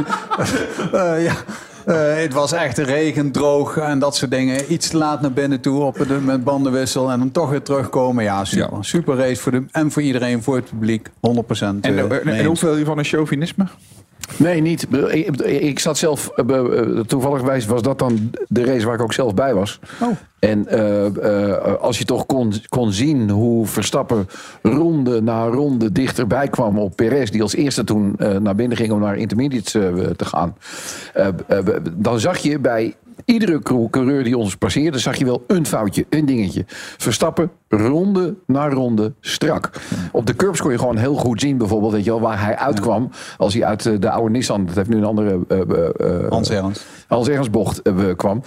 eh, ja, Eh, het was echt regen, droog en dat soort dingen. Iets te laat naar binnen toe op de, met bandenwissel en dan toch weer terugkomen. Ja, super. Super race voor de, en voor iedereen, voor het publiek. 100% En, en, hoeveel hiervan is chauvinisme? Nee, niet. Ik, ik zat zelf, eh, eh, toevallig was dat dan de race waar ik ook zelf bij was. Oh. En eh, als je toch kon, kon zien hoe Verstappen ronde na ronde dichterbij kwam op Perez, die als eerste toen naar binnen ging om naar intermediates te gaan, dan zag je bij iedere cou- coureur die ons passeerde, zag je wel een foutje, een dingetje. Verstappen ronde na ronde strak. Op de curbs kon je gewoon heel goed zien, bijvoorbeeld, weet je wel, waar hij uitkwam. Als hij uit eh, de oude Nissan, dat heeft nu een andere. eh, eh, eh, Hans Ernst. Hans bocht kwam.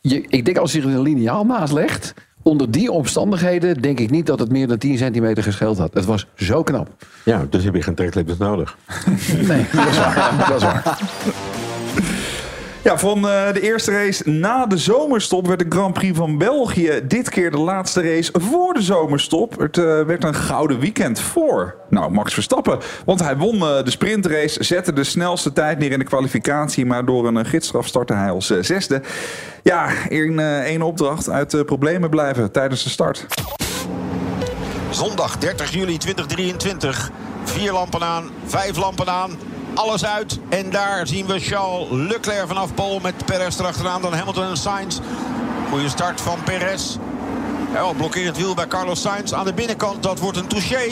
Je, ik denk als hij er een lineaal naast legt. Onder die omstandigheden denk ik niet dat het meer dan 10 centimeter gescheeld had. Het was zo knap. Ja, dus heb je geen treklippers nodig. Nee, dat is waar. Dat is waar. Ja, van eh, de eerste race na de zomerstop werd de Grand Prix van België dit keer de laatste race voor de zomerstop. Het eh, werd een gouden weekend voor nou, Max Verstappen. Want hij won eh, de sprintrace, zette de snelste tijd neer in de kwalificatie, maar door een gidsstraf startte hij als zesde. Ja, in één opdracht uit problemen blijven tijdens de start. Zondag 30 juli 2023. Vier lampen aan, vijf lampen aan. Alles uit. En daar zien we Charles Leclerc vanaf Pol met Perez erachteraan. Dan Hamilton en Sainz. Goede start van Perez. Ja, blokkeert het wiel bij Carlos Sainz. Aan de binnenkant, dat wordt een touché.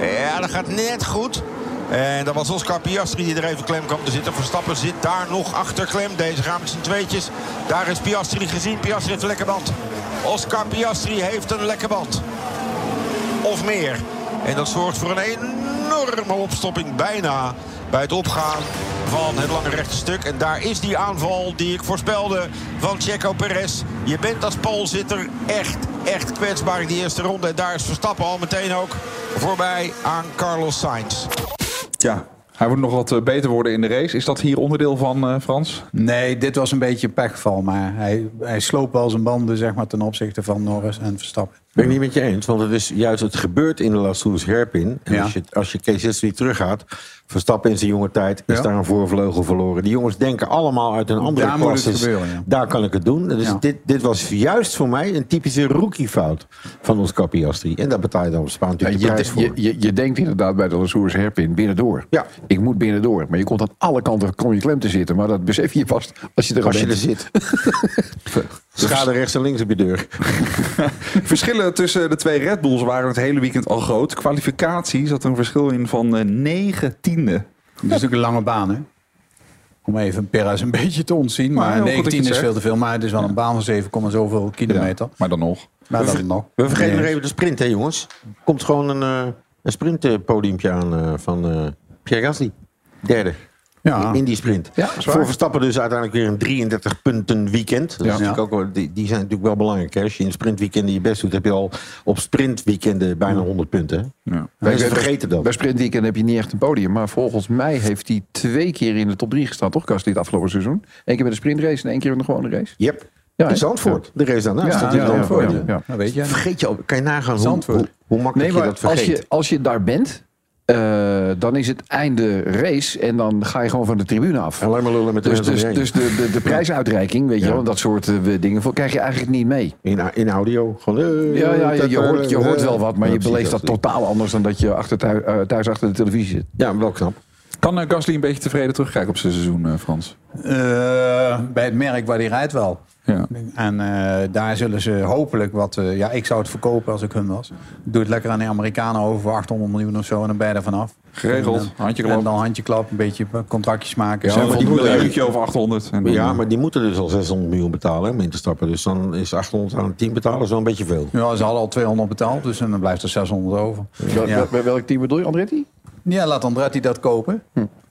Ja, dat gaat net goed. En dat was Oscar Piastri die er even klem kwam te zitten. Verstappen zit daar nog achter klem. Deze gaan met z'n tweetjes. Daar is Piastri gezien. Piastri heeft een lekke band. Oscar Piastri heeft een lekke band of meer. En dat zorgt voor een enorme opstopping bijna bij het opgaan van het lange rechte stuk. En daar is die aanval die ik voorspelde van Checo Perez. Je bent als poolzitter echt, echt kwetsbaar in die eerste ronde. En daar is Verstappen al meteen ook voorbij aan Carlos Sainz. Ja, hij moet nog wat eh, beter worden in de race. Is dat hier onderdeel van, eh, Frans? Nee, dit was een beetje een pechgeval. Maar hij, hij sloop wel zijn banden zeg maar, ten opzichte van Norris en Verstappen. Ben ik niet met je eens, want het is juist het gebeurt in de Lassoes Herpin. En Ja. als je, als je Kees teruggaat, Verstappen in zijn jonge tijd is Ja. daar een voorvleugel verloren. Die jongens denken allemaal uit een andere Daar het gebeuren, ja. Daar kan ik het doen. Dus dit, dit was juist voor mij een typische rookiefout van ons Piastri. En daar betaal je dan op Spaan Ja, natuurlijk de je, prijs voor. je, je, je denkt inderdaad bij de Lazoers Herpin binnendoor. Ja. Ik moet binnendoor. Maar je komt aan alle kanten kom je klem te zitten. Maar dat besef je pas als je er al als je er zit. Schade rechts en links op je deur. Verschillen tussen de twee Red Bulls waren het hele weekend al groot. Kwalificatie zat er een verschil in van eh, 9 tiende. Dat is natuurlijk een lange baan, hè? Om even Perez een beetje te ontzien. Maar Maar, heel goed dat je 19 het is veel te veel. Maar het is wel een baan van 7, zoveel kilometer. Maar dan nog. Maar dan nog. We vergeten Nee. nog even de sprint, hè jongens. Komt gewoon een, eh een sprintpodiumpje aan eh, van eh Pierre Gasly. Derde. Ja. In die sprint. Ja. Voor Verstappen dus uiteindelijk weer een 33 punten weekend. Dat is Ja. natuurlijk ook wel, die, die zijn natuurlijk wel belangrijk. Hè? Als je in sprintweekenden je best doet, heb je al op sprintweekenden bijna 100 punten. Hè? Ja. Mensen vergeten dat. Bij Sprintweekend heb je niet echt een podium. Maar volgens mij heeft hij twee keer in de top 3 gestaan, toch, Kast, dit afgelopen seizoen? Eén keer met de sprintrace en één keer in de gewone race. Yep. Ja, in? Zandvoort. De race daarnaast. Ja, ja, Zandvoort. ja, ja. Nou, weet je. Vergeet je, al- kan je nagaan hoe, hoe, hoe makkelijk Nee, maar je dat als vergeet. je, als je daar bent, eh, dan is het einde race en dan ga je gewoon van de tribune af. Alleen maar lullen met de Dus, dus, dus de, de, de prijsuitreiking, weet je Ja. wel, dat soort eh, dingen, voor- krijg je eigenlijk niet mee. in, in audio. Gewoon, eh, Ja, ja, je, je hoort, je hoort wel wat, maar je beleeft dat totaal anders dan dat je achter thuis, thuis achter de televisie zit. Ja, wel knap. Kan eh, Gasly een beetje tevreden terugkijken op zijn seizoen, eh, Frans? Eh, bij het merk waar hij rijdt wel. Ja. En eh, daar zullen ze hopelijk wat... eh, ja, ik zou het verkopen als ik hun was. Doe het lekker aan de Amerikanen over voor 800 miljoen of zo en dan ben je er vanaf. Geregeld, En, dan- handjeklap. En dan handjeklap, een beetje contractjes maken. Ja, maar die moeten- een over 800. En Ja, maar die moeten dus al 600 miljoen betalen hè, om in te stappen. Dus dan is 800 aan het team betalen zo een beetje veel. Ja, ze hadden al 200 betaald, dus en dan blijft er 600 over. Ja. wel- welk team bedoel je, Andretti? Ja, laat Andretti dat kopen.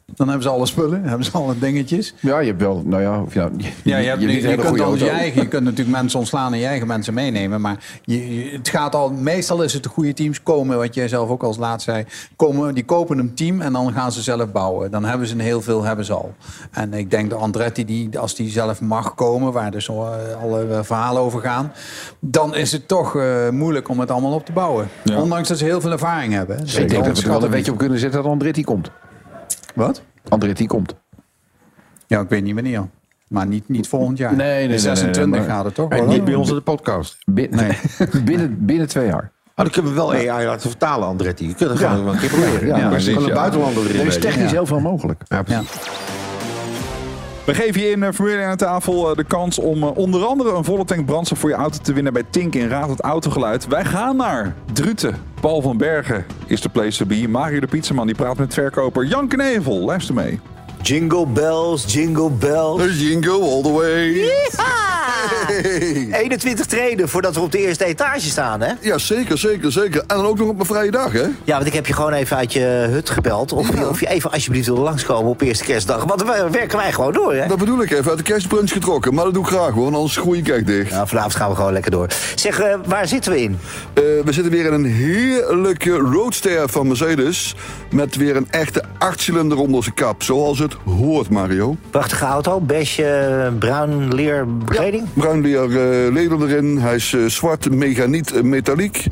Dan hebben ze alle spullen, hebben ze alle dingetjes. Ja, je hebt wel, nou ja, of ja, je, Ja, hebt, kunt je, eigen, je kunt natuurlijk mensen ontslaan en je eigen mensen meenemen. Maar je, het gaat al, meestal is het de goede teams komen, wat jij zelf ook als laat zei. Komen, die kopen een team en dan gaan ze zelf bouwen. Dan hebben ze een heel veel, hebben ze al. En ik denk de Andretti, die, als die zelf mag komen, waar dus eh, alle eh, verhalen over gaan. Dan is het toch eh, moeilijk om het allemaal op te bouwen. Ja. Ondanks dat ze heel veel ervaring hebben. Dus Ik denk dat we er wel een beetje op kunnen zetten dat Andretti komt. Wat? Andretti komt. Ja, ik weet niet wanneer. Maar niet, niet volgend jaar. Nee, nee, nee, In 26 nee, nee, maar- gaat het toch? En niet bij ons in de podcast. Binnen, binnen, binnen twee jaar. Oh, dan kunnen we wel AI laten vertalen, Andretti. Je kunt het gewoon een keer proberen. Ja, Ja, ja. buitenlander erin. Er is technisch Ja. heel veel mogelijk. Ja, precies. We geven je in eh, Formule 1 aan tafel eh, de kans om eh, onder andere een volle tank brandstof voor je auto te winnen bij Tink in Raad het Autogeluid. Wij gaan naar Druten. Paul van Bergen is de place to be. Mario de Pizzaman die praat met verkoper Jan Knevel. Luister mee. Jingle bells, jingle bells. Jingle all the way. Yeehaw! 21 treden voordat we op de eerste etage staan, hè? Ja, zeker, zeker, zeker. En dan ook nog op mijn vrije dag, hè? Ja, want ik heb je gewoon even uit je hut gebeld. Of, je, of je even alsjeblieft wil langskomen op eerste kerstdag. Want dan werken wij gewoon door, hè? Dat bedoel ik even, uit de kerstbrunch getrokken. Maar dat doe ik graag hoor, anders groei ik echt dicht. Nou, vanavond gaan we gewoon lekker door. Zeg, eh, waar zitten we in? Eh, we zitten weer in een heerlijke roadster van Mercedes. Met weer een echte achtcilinder onder zijn kap. Zoals het hoort, Mario. Prachtige auto, beige, eh, bruin leer bekleding. Bruin leer eh, leder erin. Hij is eh, zwart, mechaniet, eh, metaliek.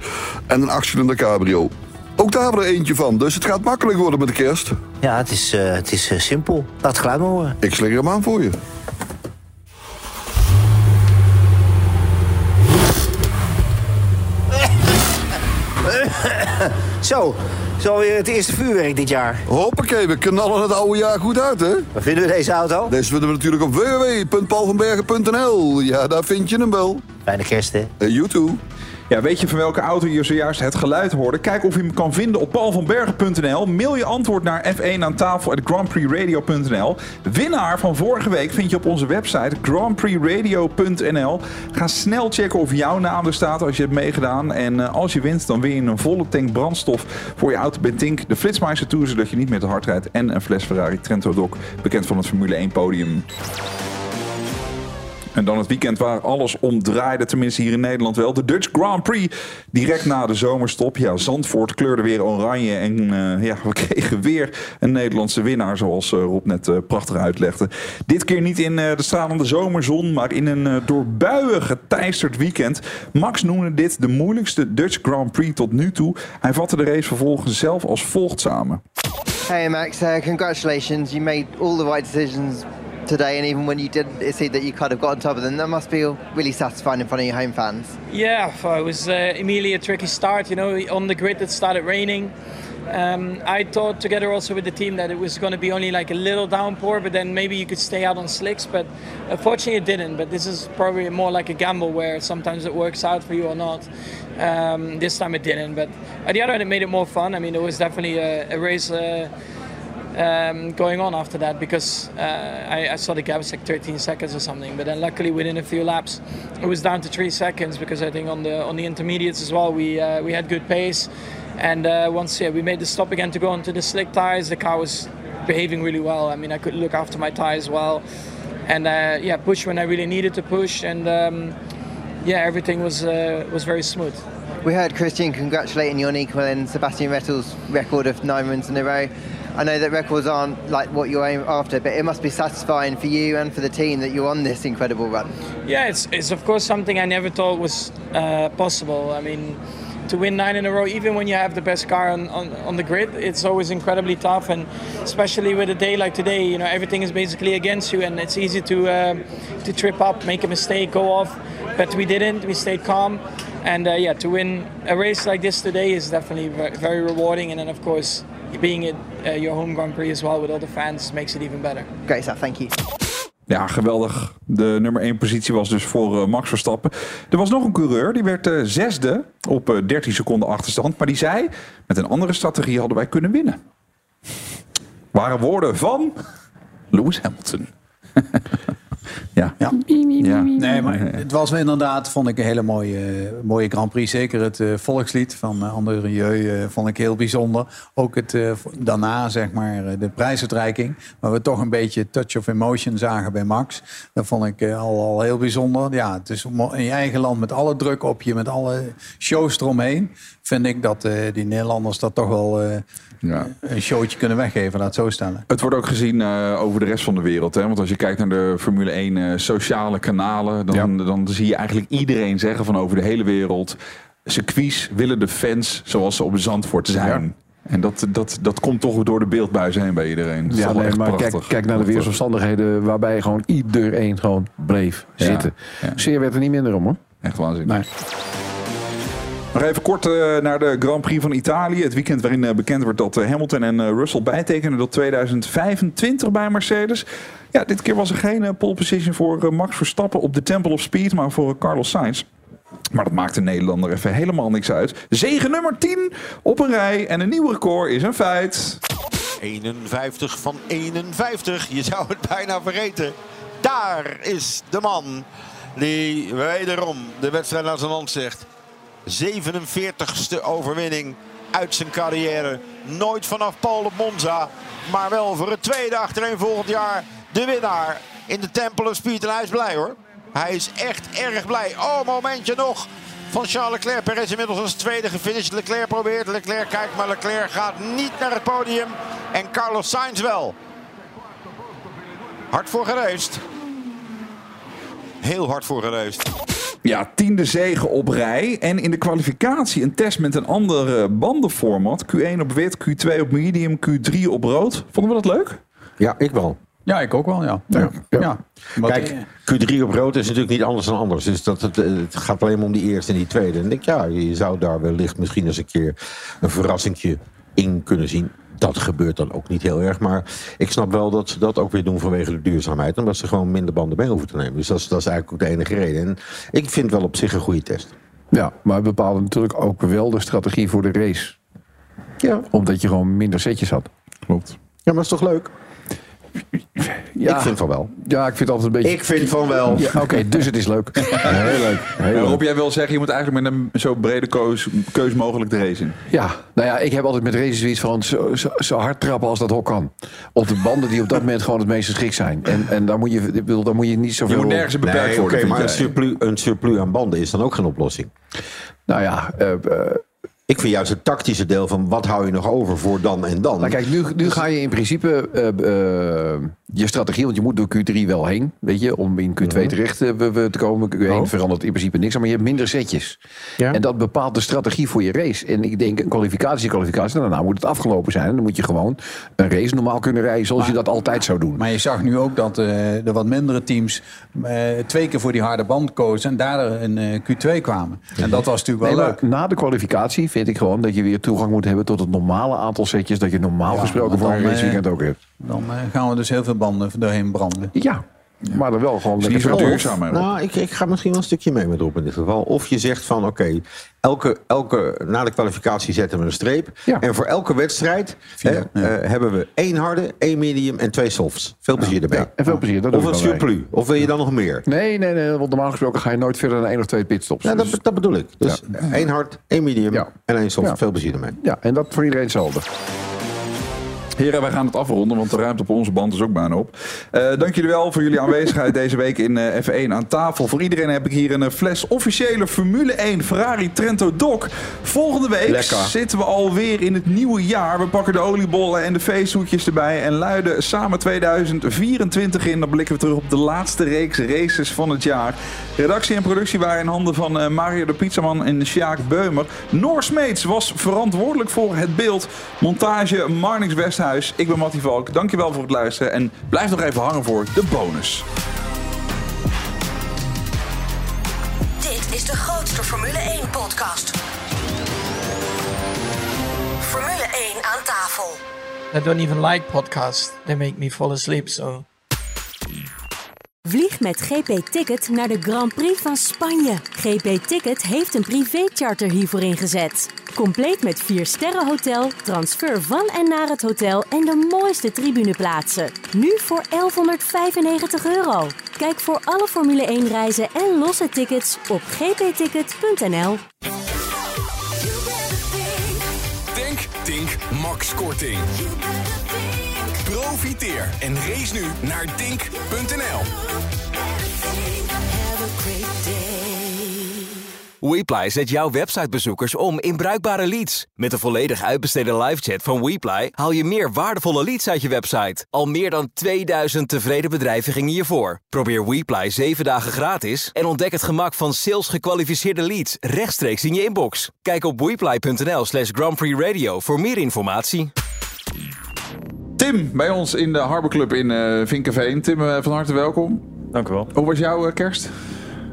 En een achtcilinder cabrio. Ook daar hebben we er eentje van. Dus het gaat makkelijk worden met de kerst. Ja, het is, het is simpel. Laat het geluid maar horen. Ik slinger hem aan voor je. Zo, zo weer het eerste vuurwerk dit jaar. Hoppakee, we knallen het oude jaar goed uit, hè? Waar vinden we deze auto? Deze vinden we natuurlijk op www.paulvanbergen.nl. Ja, daar vind je hem wel. Fijne kerst, hè? Uh, you too. Ja, weet je van welke auto je zojuist het geluid hoorde? Kijk of je hem kan vinden op paulvanbergen.nl. Mail je antwoord naar F1 aan tafel. Winnaar van vorige week vind je op onze website grandprixradio.nl. Ga snel checken of jouw naam er staat als je hebt meegedaan. En eh, als je wint, dan win je een volle tank brandstof voor je auto bij Tink. De Flitsmeister Tour, zodat je niet meer te hard rijdt. En een fles Ferrari Trento Doc, bekend van het Formule 1 podium. En dan het weekend waar alles om draaide, tenminste hier in Nederland wel. De Dutch Grand Prix, direct na de zomerstop. Ja, Zandvoort kleurde weer oranje en eh, ja, we kregen weer een Nederlandse winnaar, zoals eh, Rob net eh, prachtig uitlegde. Dit keer niet in de stralende zomerzon, maar in een door buien geteisterd weekend. Max noemde dit de moeilijkste Dutch Grand Prix tot nu toe. Hij vatte de race vervolgens zelf als volgt samen. Hey Max, uh, congratulations. You made all the right decisions today, and even when you did, it that you kind of got on top of them. That must feel really satisfying in front of your home fans. Yeah, it was uh, immediately a tricky start. You know, on the grid it started raining. Um, I thought together also with the team that it was going to be only like a little downpour, but then maybe you could stay out on slicks. But unfortunately, it didn't. But this is probably more like a gamble where sometimes it works out for you or not. Um, this time it didn't. But at the other hand, it made it more fun. I mean, it was definitely a, a race. Uh, um, going on after that because uh, I, I saw the gap was like 13 seconds or something. But then luckily within a few laps, it was down to three seconds because I think on the on the intermediates as well we uh, we had good pace. And uh, once yeah, we made the stop again to go onto the slick tires, the car was behaving really well. I mean I could look after my tires well, and uh, yeah push when I really needed to push, and um, yeah everything was uh, was very smooth. We heard Christian congratulating on equaling Sebastian Vettel's record of nine wins in a row. I know that records aren't like what you're after, but it must be satisfying for you and for the team that you're on this incredible run. Yeah, it's, it's of course something I never thought was uh, possible. I mean, to win nine in a row, even when you have the best car on, on, on the grid, it's always incredibly tough. And especially with a day like today, you know, everything is basically against you, and it's easy to uh, to trip up, make a mistake, go off. But we didn't. We stayed calm, and uh, yeah, to win a race like this today is definitely very, very rewarding. And then of course, being at uh, your home Grand Prix as well with all the fans makes it even better. Great stuff. Thank you. Ja, geweldig. De nummer 1 positie was dus voor uh, Max Verstappen. Er was nog een coureur, die werd uh, zesde op uh, 13 seconden achterstand. Maar die zei, met een andere strategie hadden wij kunnen winnen. Waren woorden van Lewis Hamilton. ja. Ja. ja. Nee, maar het was inderdaad, vond ik een hele mooie, mooie Grand Prix. Zeker het uh, volkslied van uh, André Rieu uh, vond ik heel bijzonder. Ook het daarna, zeg maar, de prijsuitreiking. Waar we toch een beetje touch of emotion zagen bij Max. Dat vond ik al, al heel bijzonder. Ja, het is in je eigen land met alle druk op je, met alle shows eromheen. Vind ik dat die Nederlanders dat toch wel ja. een showtje kunnen weggeven, laat het zo stellen. Het wordt ook gezien uh, over de rest van de wereld. Hè? Want als je kijkt naar de Formule 1 uh, sociale kanalen, dan, ja. dan zie je eigenlijk iedereen zeggen van over de hele wereld. Circuits willen de fans zoals ze op Zandvoort zijn. Ja. En dat, dat, dat komt toch door de beeldbuis heen bij iedereen. Dat Ja, nee, maar kijk, kijk naar de weersomstandigheden waarbij gewoon iedereen gewoon bleef Ja, zitten. ja. Zeer werd er niet minder om hoor. Echt waanzinnig. Nog even kort eh, naar de Grand Prix van Italië. Het weekend waarin eh, bekend werd dat eh, Hamilton en Russell bijtekenen tot 2025 bij Mercedes. Ja, dit keer was er geen pole position voor Max Verstappen op de Temple of Speed, maar voor Carlos Sainz. Maar dat maakt de Nederlander even helemaal niks uit. Zegen nummer 10 op een rij en een nieuw record is een feit. 51 van 51. Je zou het bijna vergeten. Daar is de man die wederom de wedstrijd naar zijn hand zegt. 47ste overwinning uit zijn carrière. Nooit vanaf Paul op Monza. Maar wel voor het tweede achterin volgend jaar de winnaar in de Temple of Speed. En hij is blij hoor. Hij is echt erg blij. Oh, momentje nog van Charles Leclerc. Perez inmiddels als tweede gefinished. Leclerc probeert. Leclerc kijkt, maar Leclerc gaat niet naar het podium. En Carlos Sainz wel. Hard voor gereisd. Heel hard voor gereisd. Ja, tiende zegen op rij. En in de kwalificatie een test met een andere bandenformat. Q1 op wit, Q2 op medium, Q3 op rood. Vonden we dat leuk? Ja, ik wel. Ja, ik ook wel, ja. Ja. Kijk, Q3 op rood is natuurlijk niet anders dan anders. Dus dat, het, het gaat alleen maar om die eerste en die tweede. En ik denk, ja, je zou daar wellicht misschien eens een keer een verrassingje in kunnen zien. Dat gebeurt dan ook niet heel erg. Maar ik snap wel dat ze dat ook weer doen vanwege de duurzaamheid. Omdat ze gewoon minder banden mee hoeven te nemen. Dus dat is, dat is eigenlijk ook de enige reden. En ik vind het wel op zich een goede test. Ja, maar het bepaalde natuurlijk ook wel de strategie voor de race. Ja. Omdat je gewoon minder setjes had. Klopt. Ja, maar is toch leuk? Ja. Ik vind van wel. Ja, ik vind het altijd een beetje... Ik vind van wel. Ja, Oké, dus het is leuk. Heel leuk. Heel leuk. Rob, jij wil zeggen, je moet eigenlijk met een zo brede keus, keus mogelijk de race in. Ja, nou ja, ik heb altijd met races zoiets van zo, zo, zo hard trappen als dat hok kan. Op de banden die op dat moment gewoon het meest geschikt zijn. En, en daar, moet je, ik bedoel, daar moet je niet zoveel... Je moet nergens een beperkt Nee, worden, oké, maar een surplus, een surplus aan banden is dan ook geen oplossing. Nou ja, eh, eh, Ik vind juist het tactische deel van wat hou je nog over voor dan en dan. nou kijk, nu, nu ga je in principe eh, eh, je strategie, want je moet door Q3 wel heen, weet je, om in Q2 terecht eh, te komen. Q1 verandert in principe niks, maar je hebt minder setjes. Ja. En dat bepaalt de strategie voor je race. En ik denk, een kwalificatie, kwalificatie, daarna moet het afgelopen zijn. En dan moet je gewoon een race normaal kunnen rijden zoals je dat altijd zou doen. Maar je zag nu ook dat eh, de wat mindere teams eh, twee keer voor die harde band kozen en daardoor in eh, Q2 kwamen. En dat was natuurlijk wel Nee, leuk. maar na de kwalificatie vind ik gewoon dat je weer toegang moet hebben tot het normale aantal setjes dat je normaal Ja, gesproken voor een dan, raceweekend eh, ook hebt. Dan eh, gaan we dus heel veel banden doorheen branden. Ja, maar dan wel gewoon niet lekker duurzaam? Nou, ik, ik ga misschien wel een stukje mee met Rob in dit geval. Of je zegt van, oké, elke, elke, na de kwalificatie zetten we een streep. Ja. En voor elke wedstrijd hè, ja. eh, hebben we één harde, één medium en twee softs. Veel plezier erbij. En veel plezier, dat Of een surplus. Of wil je dan nog meer? Nee, nee, nee, want normaal gesproken ga je nooit verder dan één of twee pitstops. Ja, Dus- dat, dat bedoel ik. Dus één hard, één medium Ja. en één soft. Ja. Veel plezier ermee. ja, en dat voor iedereen hetzelfde. Heren, wij gaan het afronden, want de ruimte op onze band is ook bijna op. Eh, dank jullie wel voor jullie aanwezigheid deze week in eh, F1 aan tafel. Voor iedereen heb ik hier een eh, fles officiële Formule 1 Ferrari Trento Doc. Volgende week Lekker. zitten we alweer in het nieuwe jaar. We pakken de oliebollen en de feesthoedjes erbij en luiden samen 2024 in. Dan blikken we terug op de laatste reeks races van het jaar. Redactie en productie waren in handen van Mario de Pizzaman en Sjaak Beumer. Noor Smeets was verantwoordelijk voor het beeld. Montage Marnix Westhuis. Ik ben Mattie Valk. Dankjewel voor het luisteren. En blijf nog even hangen voor de bonus. Dit is de grootste Formule 1 podcast. Formule 1 aan tafel. I don't even like podcasts. They make me fall asleep, so... Vlieg met GP Ticket naar de Grand Prix van Spanje. GP Ticket heeft een privécharter hiervoor ingezet. Compleet met 4 sterren hotel, transfer van en naar het hotel en de mooiste tribuneplaatsen. Nu voor 1195 euro. Kijk voor alle Formule 1 reizen en losse tickets op gpticket.nl. Denk, Tink, Max Korting. Profiteer en race nu naar Tink.nl. WePly zet jouw websitebezoekers om in bruikbare leads. Met de volledig uitbesteden livechat van WePly haal je meer waardevolle leads uit je website. Al meer dan 2000 tevreden bedrijven gingen hiervoor. Probeer WePly 7 dagen gratis en ontdek het gemak van sales gekwalificeerde leads rechtstreeks in je inbox. Kijk op weeply.nl slash Grand Prix Radio voor meer informatie. Tim, bij ons in de Harbor Club in eh Vinkenveen. Tim, eh, van harte welkom. Dank u wel. Hoe was jouw eh, kerst?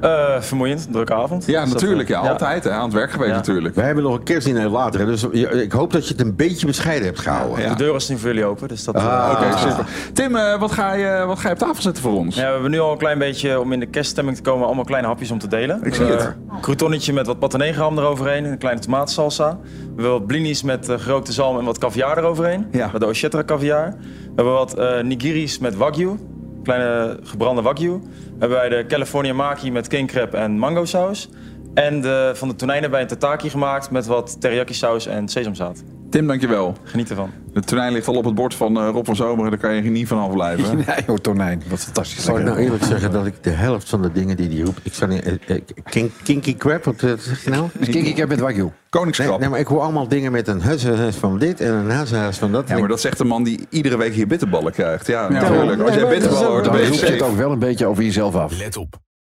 Eh, vermoeiend, drukke avond. Ja, Dus natuurlijk. eh, Ja, altijd. Hè, aan het werk geweest Ja. natuurlijk. Wij hebben nog een kerstdiner later. hè, Dus ik hoop dat je het een beetje bescheiden hebt gehouden. De deur is nu voor jullie open, dus dat... Ah, eh, Oké, super. Tim, wat, ga je, wat ga je op tafel zetten voor ons? Ja, we hebben nu al een klein beetje, om in de kerststemming te komen, allemaal kleine hapjes om te delen. Ik zie het. Croutonnetje met wat patanegeham eroverheen, een kleine tomatensalsa. We hebben wat blinis met gerookte zalm en wat caviar eroverheen. Ja. Met de Ochetra caviar. We hebben wat eh, nigiris met wagyu, kleine gebrande wagyu. Hebben wij de California maki met king crab en mango saus. En de, van de tonijnen bij een tataki gemaakt met wat teriyaki saus en sesamzaad. Tim, dankjewel. Geniet ervan. De tonijn ligt al op het bord van eh, Rob van Zomeren. Daar kan je niet van afblijven. Nee, joh, tonijn. Wat fantastisch. Zal ik nou eerlijk zeggen dat ik de helft van de dingen die die roept... Ik zou niet... eh, eh, kink- kinky crab, wat zeg je nou? Kinky crab met wagyu. Koningskrab. Nee, nee, maar ik hoor allemaal dingen met een hussenhus van dit en een hussenhus van dat. Ja, maar dat zegt de man die iedere week hier bitterballen krijgt. Ja, Ja, natuurlijk. Als jij bitterballen hoort, dan ook- ben je Dan roep je het ook wel een beetje over jezelf af. Let op.